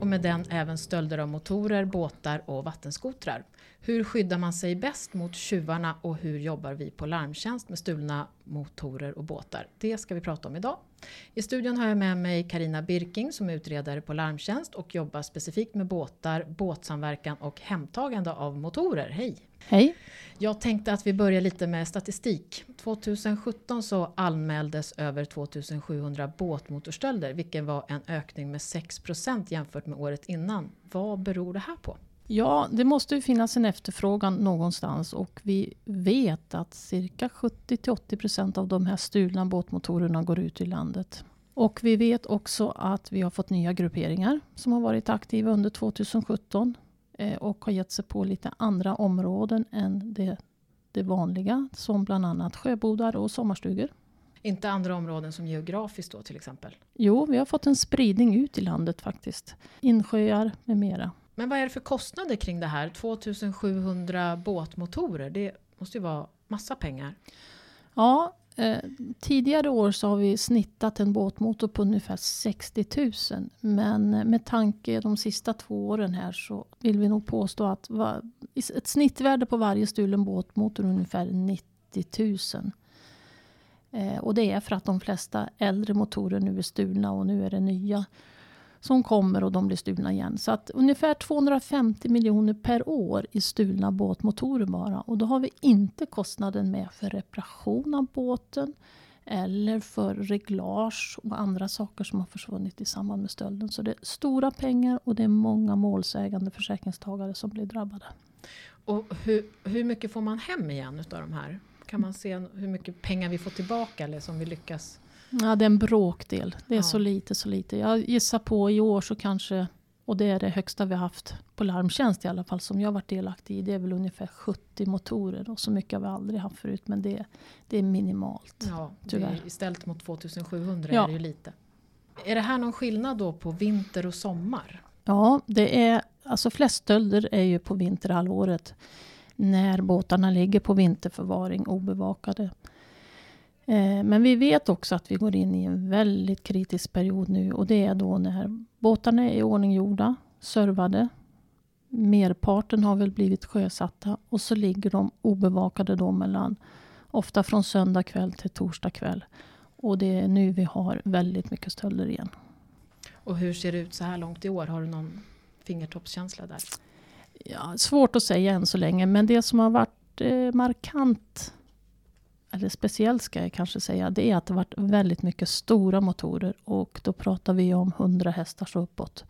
och med den även stölder av motorer, båtar och vattenskotrar. Hur skyddar man sig bäst mot tjuvarna och hur jobbar vi på larmtjänst med stulna motorer och båtar? Det ska vi prata om idag. I studion har jag med mig Karina Birking som är utredare på Larmtjänst och jobbar specifikt med båtar, båtsamverkan och hemtagande av motorer. Hej! Hej! Jag tänkte att vi börjar lite med statistik. 2017 så anmäldes över 2700 båtmotorstölder vilket var en ökning med 6% jämfört med året innan. Vad beror det här på? Ja, det måste ju finnas en efterfrågan någonstans och vi vet att cirka 70-80% av de här stulna båtmotorerna går ut i landet. Och vi vet också att vi har fått nya grupperingar som har varit aktiva under 2017 eh, och har gett sig på lite andra områden än det, det vanliga som bland annat sjöbodar och sommarstugor. Inte andra områden som geografiskt då till exempel? Jo, vi har fått en spridning ut i landet faktiskt. Insjöar med mera. Men vad är det för kostnader kring det här? 2700 båtmotorer, det måste ju vara massa pengar. Ja, eh, tidigare år så har vi snittat en båtmotor på ungefär 60 000. Men med tanke de sista två åren här så vill vi nog påstå att va, ett snittvärde på varje stulen båtmotor är ungefär 90 000. Eh, och det är för att de flesta äldre motorer nu är stulna och nu är det nya som kommer och de blir stulna igen. Så att ungefär 250 miljoner per år i stulna båtmotorer bara. Och då har vi inte kostnaden med för reparation av båten eller för reglage och andra saker som har försvunnit i samband med stölden. Så det är stora pengar och det är många målsägande försäkringstagare som blir drabbade. Och hur, hur mycket får man hem igen utav de här? Kan man se hur mycket pengar vi får tillbaka eller som vi lyckas Ja, det är en bråkdel. Det är ja. så lite, så lite. Jag gissar på i år så kanske, och det är det högsta vi har haft på larmtjänst i alla fall, som jag varit delaktig i. Det är väl ungefär 70 motorer och så mycket har vi aldrig haft förut. Men det, det är minimalt. Ja, tyvärr. istället mot 2700 ja. är det ju lite. Är det här någon skillnad då på vinter och sommar? Ja, det är, alltså flest stölder är ju på vinterhalvåret. När båtarna ligger på vinterförvaring obevakade. Eh, men vi vet också att vi går in i en väldigt kritisk period nu och det är då när båtarna är i ordning gjorda, servade. Merparten har väl blivit sjösatta och så ligger de obevakade då mellan ofta från söndag kväll till torsdag kväll. Och det är nu vi har väldigt mycket stölder igen. Och hur ser det ut så här långt i år? Har du någon fingertoppskänsla där? Ja, svårt att säga än så länge, men det som har varit eh, markant eller speciellt ska jag kanske säga, det är att det varit väldigt mycket stora motorer och då pratar vi om 100 hästar och uppåt.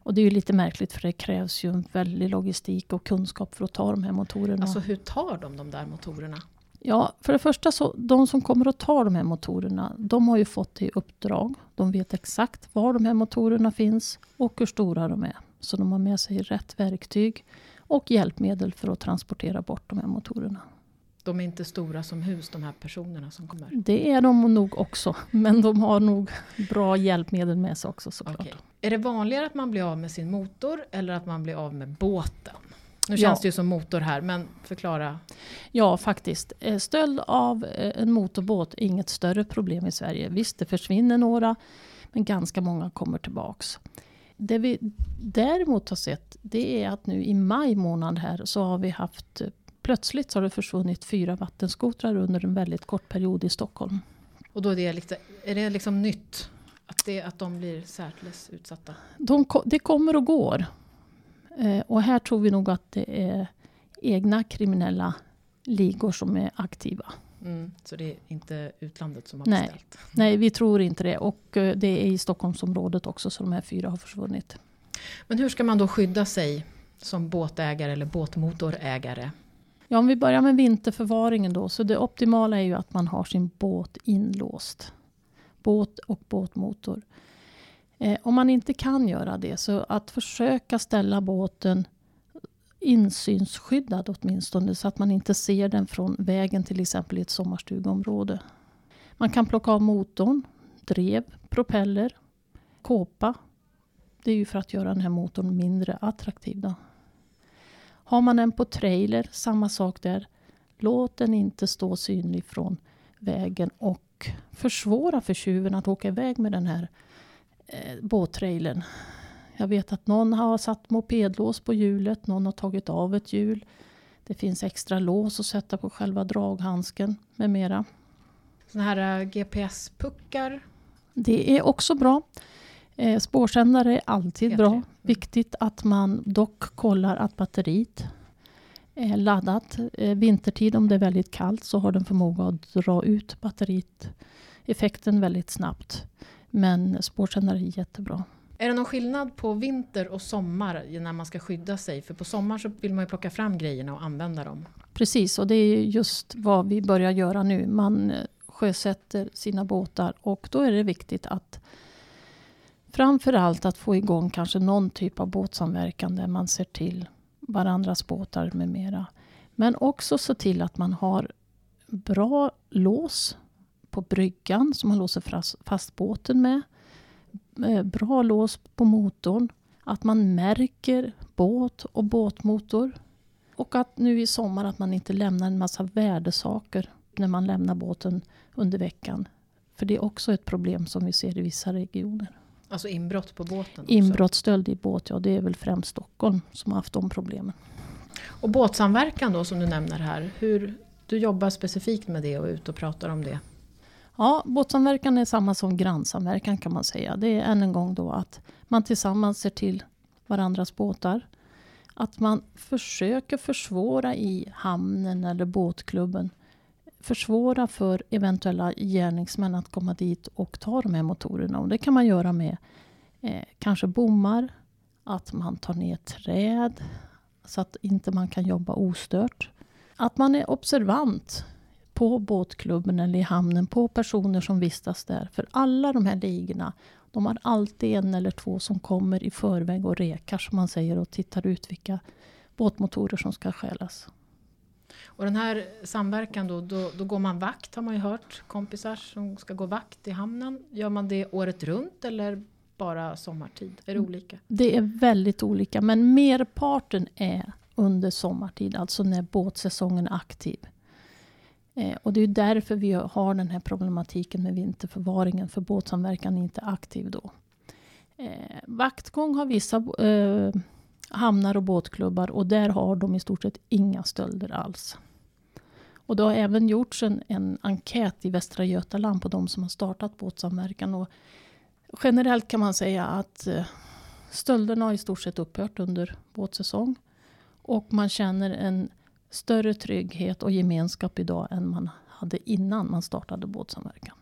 Och det är ju lite märkligt för det krävs ju en väldig logistik och kunskap för att ta de här motorerna. Alltså hur tar de de där motorerna? Ja, för det första så de som kommer att ta de här motorerna, de har ju fått det i uppdrag. De vet exakt var de här motorerna finns och hur stora de är. Så de har med sig rätt verktyg och hjälpmedel för att transportera bort de här motorerna. De är inte stora som hus, de här personerna som kommer? Det är de nog också. Men de har nog bra hjälpmedel med sig också såklart. Okay. Är det vanligare att man blir av med sin motor eller att man blir av med båten? Nu känns ja. det ju som motor här, men förklara. Ja, faktiskt. Eh, stöld av eh, en motorbåt är inget större problem i Sverige. Visst, det försvinner några, men ganska många kommer tillbaks. Det vi däremot har sett, det är att nu i maj månad här så har vi haft eh, plötsligt så har det försvunnit fyra vattenskotrar under en väldigt kort period i Stockholm. Och då är det, lite, är det liksom nytt? Att, det, att de blir särskilt utsatta? De, det kommer och går. Eh, och här tror vi nog att det är egna kriminella ligor som är aktiva. Mm, så det är inte utlandet som har Nej. beställt? Nej, vi tror inte det. Och eh, det är i Stockholmsområdet också som de här fyra har försvunnit. Men hur ska man då skydda sig som båtägare eller båtmotorägare? Ja, om vi börjar med vinterförvaringen då. Så det optimala är ju att man har sin båt inlåst. Båt och båtmotor. Eh, om man inte kan göra det, så att försöka ställa båten insynsskyddad åtminstone. Så att man inte ser den från vägen till exempel i ett sommarstugområde. Man kan plocka av motorn, drev, propeller, kåpa. Det är ju för att göra den här motorn mindre attraktiv. Då. Har man den på trailer, samma sak där. Låt den inte stå synlig från vägen och försvåra för tjuven att åka iväg med den här eh, båttrailern. Jag vet att någon har satt mopedlås på hjulet, någon har tagit av ett hjul. Det finns extra lås att sätta på själva draghandsken med mera. Såna här eh, GPS-puckar? Det är också bra. Eh, spårsändare är alltid bra. Viktigt att man dock kollar att batteriet är laddat. Eh, vintertid om det är väldigt kallt så har den förmåga att dra ut batteriet effekten väldigt snabbt. Men spårsändare är jättebra. Är det någon skillnad på vinter och sommar när man ska skydda sig? För på sommaren så vill man ju plocka fram grejerna och använda dem. Precis, och det är just vad vi börjar göra nu. Man sjösätter sina båtar och då är det viktigt att framför allt att få igång kanske någon typ av båtsamverkan där man ser till varandras båtar med mera. Men också se till att man har bra lås på bryggan som man låser fast båten med. Eh, bra lås på motorn. Att man märker båt och båtmotor. Och att nu i sommar att man inte lämnar en massa värdesaker när man lämnar båten under veckan. För det är också ett problem som vi ser i vissa regioner. Alltså inbrott på båten? Inbrott, stöld i båt, ja det är väl främst Stockholm som har haft de problemen. Och båtsamverkan då som du nämner här. Hur, du jobbar specifikt med det och är ute och pratar om det. Ja, båtsamverkan är samma som grannsamverkan kan man säga. Det är än en gång då att man tillsammans ser till varandras båtar. Att man försöker försvåra i hamnen eller båtklubben. Försvåra för eventuella gärningsmän att komma dit och ta de här motorerna. Och det kan man göra med eh, kanske bommar, att man tar ner träd så att inte man kan jobba ostört. Att man är observant på båtklubben eller i hamnen på personer som vistas där. För alla de här ligorna, de har alltid en eller två som kommer i förväg och rekar som man säger och tittar ut vilka båtmotorer som ska stjälas. Och den här samverkan då, då, då, går man vakt har man ju hört. Kompisar som ska gå vakt i hamnen. Gör man det året runt eller bara sommartid? Är det mm. olika? Det är väldigt olika men merparten är under sommartid, alltså när båtsäsongen är aktiv. Eh, och det är därför vi har den här problematiken med vinterförvaringen, för båtsamverkan är inte aktiv då. Eh, vaktgång har vissa eh, hamnar och båtklubbar och där har de i stort sett inga stölder alls. Och det har även gjorts en, en enkät i Västra Götaland på de som har startat båtsamverkan. Och generellt kan man säga att eh, stölderna har i stort sett upphört under båtsäsong. Och man känner en större trygghet och gemenskap idag än man hade innan man startade båtsamverkan.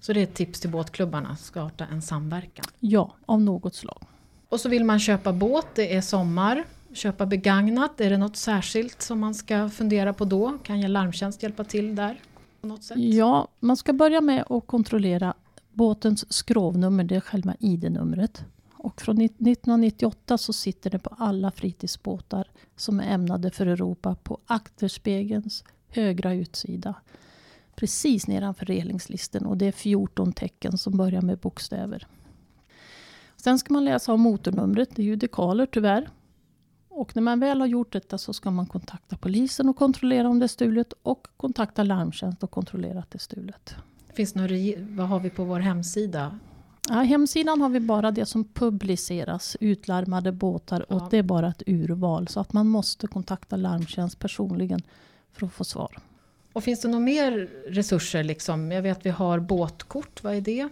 Så det är ett tips till båtklubbarna, starta en samverkan? Ja, av något slag. Och så vill man köpa båt, det är sommar. Köpa begagnat, är det något särskilt som man ska fundera på då? Kan jag larmtjänst hjälpa till där? På något sätt? Ja, man ska börja med att kontrollera båtens skrovnummer, det är själva ID-numret. Och från 1998 så sitter det på alla fritidsbåtar som är ämnade för Europa på akterspegelns högra utsida. Precis nedanför relingslisten och det är 14 tecken som börjar med bokstäver. Sen ska man läsa av motornumret, det är ju dekaler tyvärr. Och när man väl har gjort detta så ska man kontakta polisen och kontrollera om det är stulet och kontakta larmtjänst och kontrollera att det är stulet. Finns några, vad har vi på vår hemsida? Ja, hemsidan har vi bara det som publiceras, utlarmade båtar ja. och det är bara ett urval. Så att man måste kontakta larmtjänst personligen för att få svar. Och finns det några mer resurser? Liksom? Jag vet vi har båtkort, vad är det?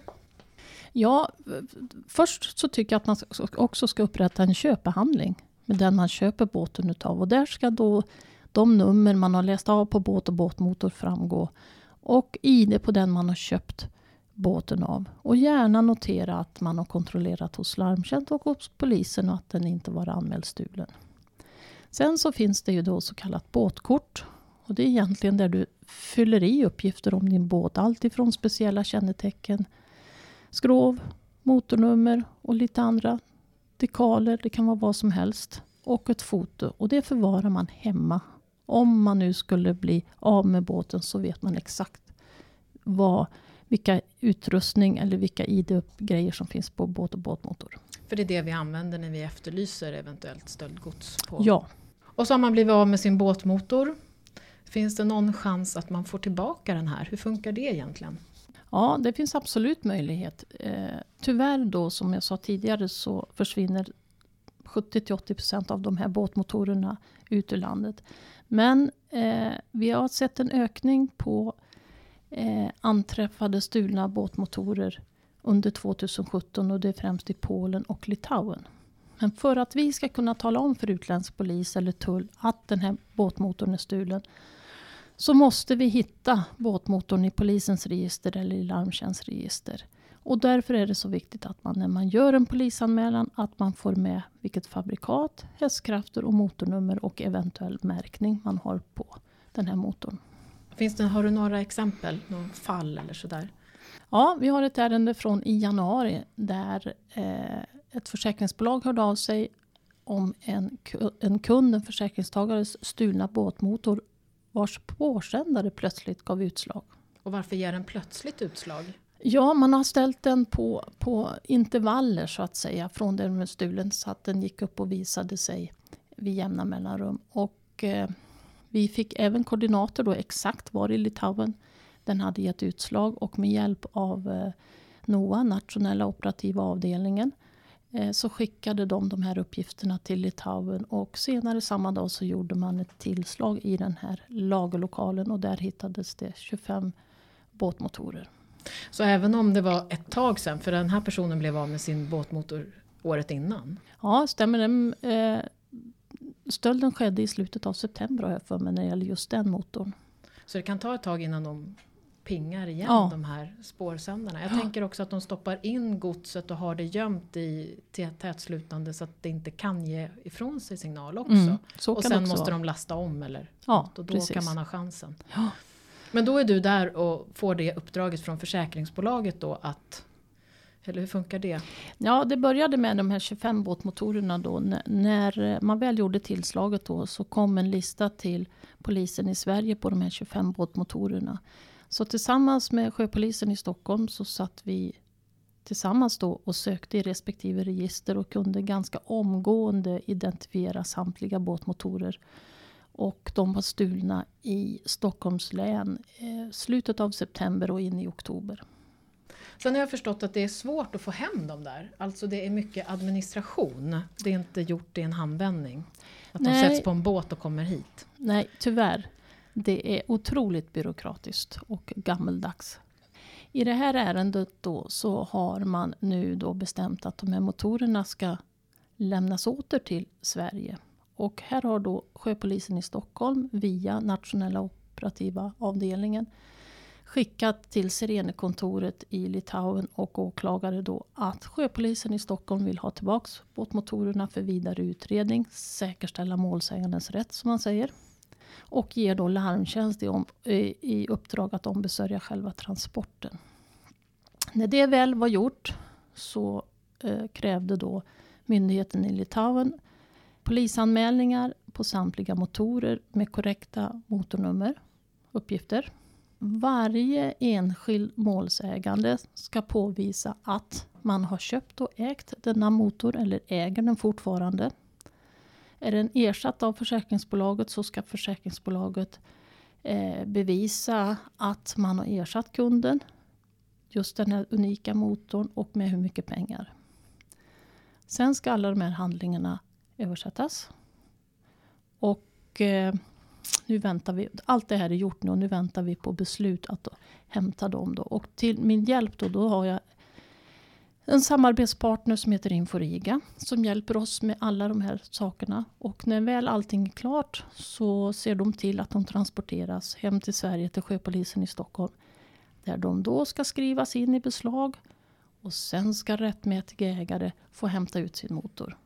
Ja, först så tycker jag att man också ska upprätta en köpehandling med den man köper båten utav. Och där ska då de nummer man har läst av på båt och båtmotor framgå. Och ID på den man har köpt båten av. Och gärna notera att man har kontrollerat hos larmtjänst och hos polisen och att den inte var anmäld stulen. Sen så finns det ju då så kallat båtkort. Och det är egentligen där du fyller i uppgifter om din båt. Allt ifrån speciella kännetecken, skrov, motornummer och lite andra dekaler. Det kan vara vad som helst. Och ett foto. Och det förvarar man hemma. Om man nu skulle bli av med båten så vet man exakt vad vilka utrustning eller vilka ID-grejer som finns på båt och båtmotor. För det är det vi använder när vi efterlyser eventuellt stöldgods? På. Ja. Och så har man blivit av med sin båtmotor. Finns det någon chans att man får tillbaka den här? Hur funkar det egentligen? Ja, det finns absolut möjlighet. Eh, tyvärr då, som jag sa tidigare, så försvinner 70-80% av de här båtmotorerna ut ur landet. Men eh, vi har sett en ökning på eh, anträffade stulna båtmotorer under 2017 och det är främst i Polen och Litauen. Men för att vi ska kunna tala om för utländsk polis eller tull att den här båtmotorn är stulen så måste vi hitta båtmotorn i polisens register eller i larmtjänstregister. Och därför är det så viktigt att man när man gör en polisanmälan att man får med vilket fabrikat, hästkrafter och motornummer och eventuell märkning man har på den här motorn. Finns det, har du några exempel, någon fall eller sådär? Ja, vi har ett ärende från i januari där eh, ett försäkringsbolag hörde av sig om en, en kund, en försäkringstagares stulna båtmotor vars påsändare plötsligt gav utslag. Och varför ger den plötsligt utslag? Ja, man har ställt den på, på intervaller så att säga från den stulen så att den gick upp och visade sig vid jämna mellanrum. Och eh, vi fick även koordinater då exakt var i Litauen den hade gett utslag och med hjälp av eh, NOA, nationella operativa avdelningen, så skickade de de här uppgifterna till Litauen och senare samma dag så gjorde man ett tillslag i den här lagerlokalen och där hittades det 25 båtmotorer. Så även om det var ett tag sedan, för den här personen blev av med sin båtmotor året innan? Ja, stämmer det. Eh, stölden skedde i slutet av september har jag för mig när det gäller just den motorn. Så det kan ta ett tag innan de pingar igen ja. de här spårsändarna. Jag ja. tänker också att de stoppar in godset och har det gömt i tätslutande så att det inte kan ge ifrån sig signal också. Mm, och sen måste vara. de lasta om eller ja, och då precis. kan man ha chansen. Ja. Men då är du där och får det uppdraget från försäkringsbolaget då att eller hur funkar det? Ja, det började med de här 25 båtmotorerna då. När man väl gjorde tillslaget då så kom en lista till polisen i Sverige på de här 25 båtmotorerna. Så tillsammans med sjöpolisen i Stockholm så satt vi tillsammans då och sökte i respektive register och kunde ganska omgående identifiera samtliga båtmotorer. Och de var stulna i Stockholms län eh, slutet av september och in i oktober. Sen har jag förstått att det är svårt att få hem dem där. Alltså det är mycket administration. Det är inte gjort i en handvändning. Att Nej. de sätts på en båt och kommer hit. Nej, tyvärr. Det är otroligt byråkratiskt och gammeldags. I det här ärendet då så har man nu då bestämt att de här motorerna ska lämnas åter till Sverige. Och här har då sjöpolisen i Stockholm via nationella operativa avdelningen skickat till Sirenekontoret i Litauen och åklagare då att sjöpolisen i Stockholm vill ha tillbaks båtmotorerna för vidare utredning, säkerställa målsägandens rätt som man säger. Och ger då larmtjänst i, om, i uppdrag att ombesörja själva transporten. När det väl var gjort så eh, krävde då myndigheten i Litauen polisanmälningar på samtliga motorer med korrekta motornummer, uppgifter. Varje enskild målsägande ska påvisa att man har köpt och ägt denna motor eller äger den fortfarande. Är den ersatt av försäkringsbolaget så ska försäkringsbolaget eh, bevisa att man har ersatt kunden just den här unika motorn och med hur mycket pengar. Sen ska alla de här handlingarna översättas. Och eh, nu väntar vi, allt det här är gjort nu och nu väntar vi på beslut att hämta dem. Då. Och till min hjälp då, då har jag en samarbetspartner som heter Inforiga som hjälper oss med alla de här sakerna. Och när väl allting är klart så ser de till att de transporteras hem till Sverige till sjöpolisen i Stockholm. Där de då ska skrivas in i beslag och sen ska rättmätiga ägare få hämta ut sin motor.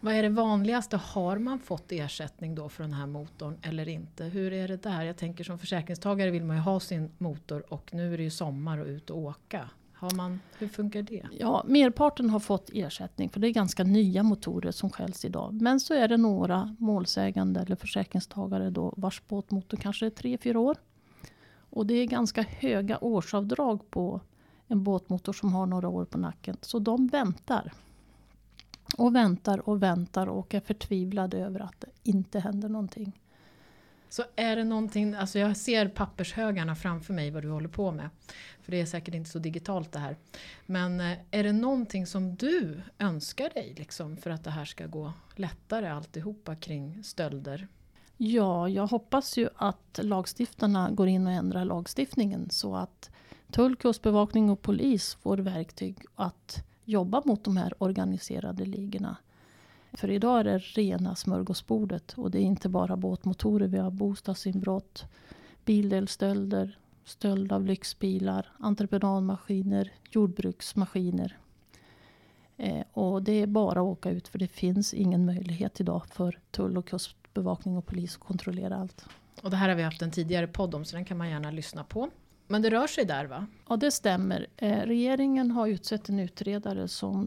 Vad är det vanligaste? Har man fått ersättning då för den här motorn eller inte? Hur är det där? Jag tänker som försäkringstagare vill man ju ha sin motor och nu är det ju sommar och ut och åka. Har man, hur funkar det? Ja, merparten har fått ersättning för det är ganska nya motorer som skäls idag. Men så är det några målsägande eller försäkringstagare då vars båtmotor kanske är 3-4 år. Och det är ganska höga årsavdrag på en båtmotor som har några år på nacken. Så de väntar. Och väntar och väntar och är förtvivlade över att det inte händer någonting. Så är det någonting, alltså jag ser pappershögarna framför mig vad du håller på med. För det är säkert inte så digitalt det här. Men eh, är det någonting som du önskar dig liksom, för att det här ska gå lättare alltihopa kring stölder? Ja, jag hoppas ju att lagstiftarna går in och ändrar lagstiftningen så att tull, kustbevakning och polis får verktyg att jobba mot de här organiserade ligorna. För idag är det rena smörgåsbordet och det är inte bara båtmotorer. Vi har bostadsinbrott, bildelstölder, stöld av lyxbilar, entreprenadmaskiner, jordbruksmaskiner. Eh, och det är bara att åka ut för det finns ingen möjlighet idag för tull och kustbevakning och polis att kontrollera allt. Och det här har vi haft en tidigare podd om så den kan man gärna lyssna på. Men det rör sig där va? Ja det stämmer. Eh, regeringen har utsett en utredare som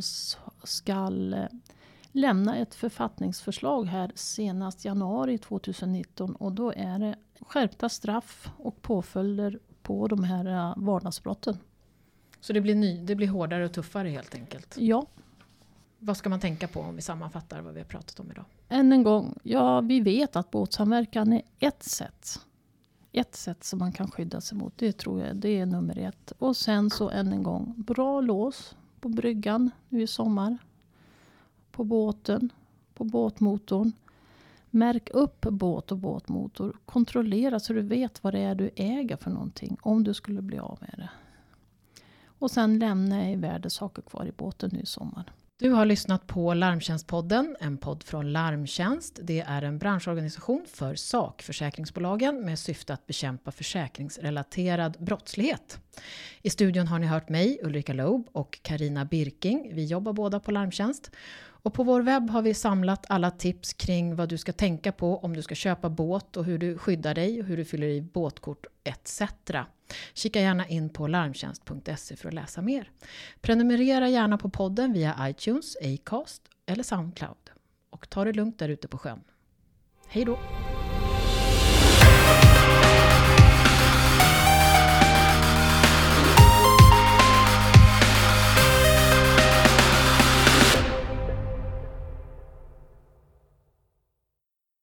ska eh, lämna ett författningsförslag här senast januari 2019 och då är det skärpta straff och påföljder på de här eh, vardagsbrotten. Så det blir, ny, det blir hårdare och tuffare helt enkelt? Ja. Vad ska man tänka på om vi sammanfattar vad vi har pratat om idag? Än en gång, ja vi vet att båtsamverkan är ett sätt. Ett sätt som man kan skydda sig mot, det tror jag det är nummer ett. Och sen så än en gång, bra lås på bryggan nu i sommar på båten, på båtmotorn. Märk upp båt och båtmotor. Kontrollera så du vet vad det är du äger för någonting. Om du skulle bli av med det. Och sen lämna i värdesaker kvar i båten nu i sommar. Du har lyssnat på Larmtjänstpodden, en podd från Larmtjänst. Det är en branschorganisation för sakförsäkringsbolagen med syfte att bekämpa försäkringsrelaterad brottslighet. I studion har ni hört mig, Ulrika Loeb och Karina Birking. Vi jobbar båda på Larmtjänst. Och på vår webb har vi samlat alla tips kring vad du ska tänka på om du ska köpa båt och hur du skyddar dig och hur du fyller i båtkort etc. Kika gärna in på larmtjänst.se för att läsa mer. Prenumerera gärna på podden via iTunes, Acast eller Soundcloud. Och ta det lugnt där ute på sjön. Hej då!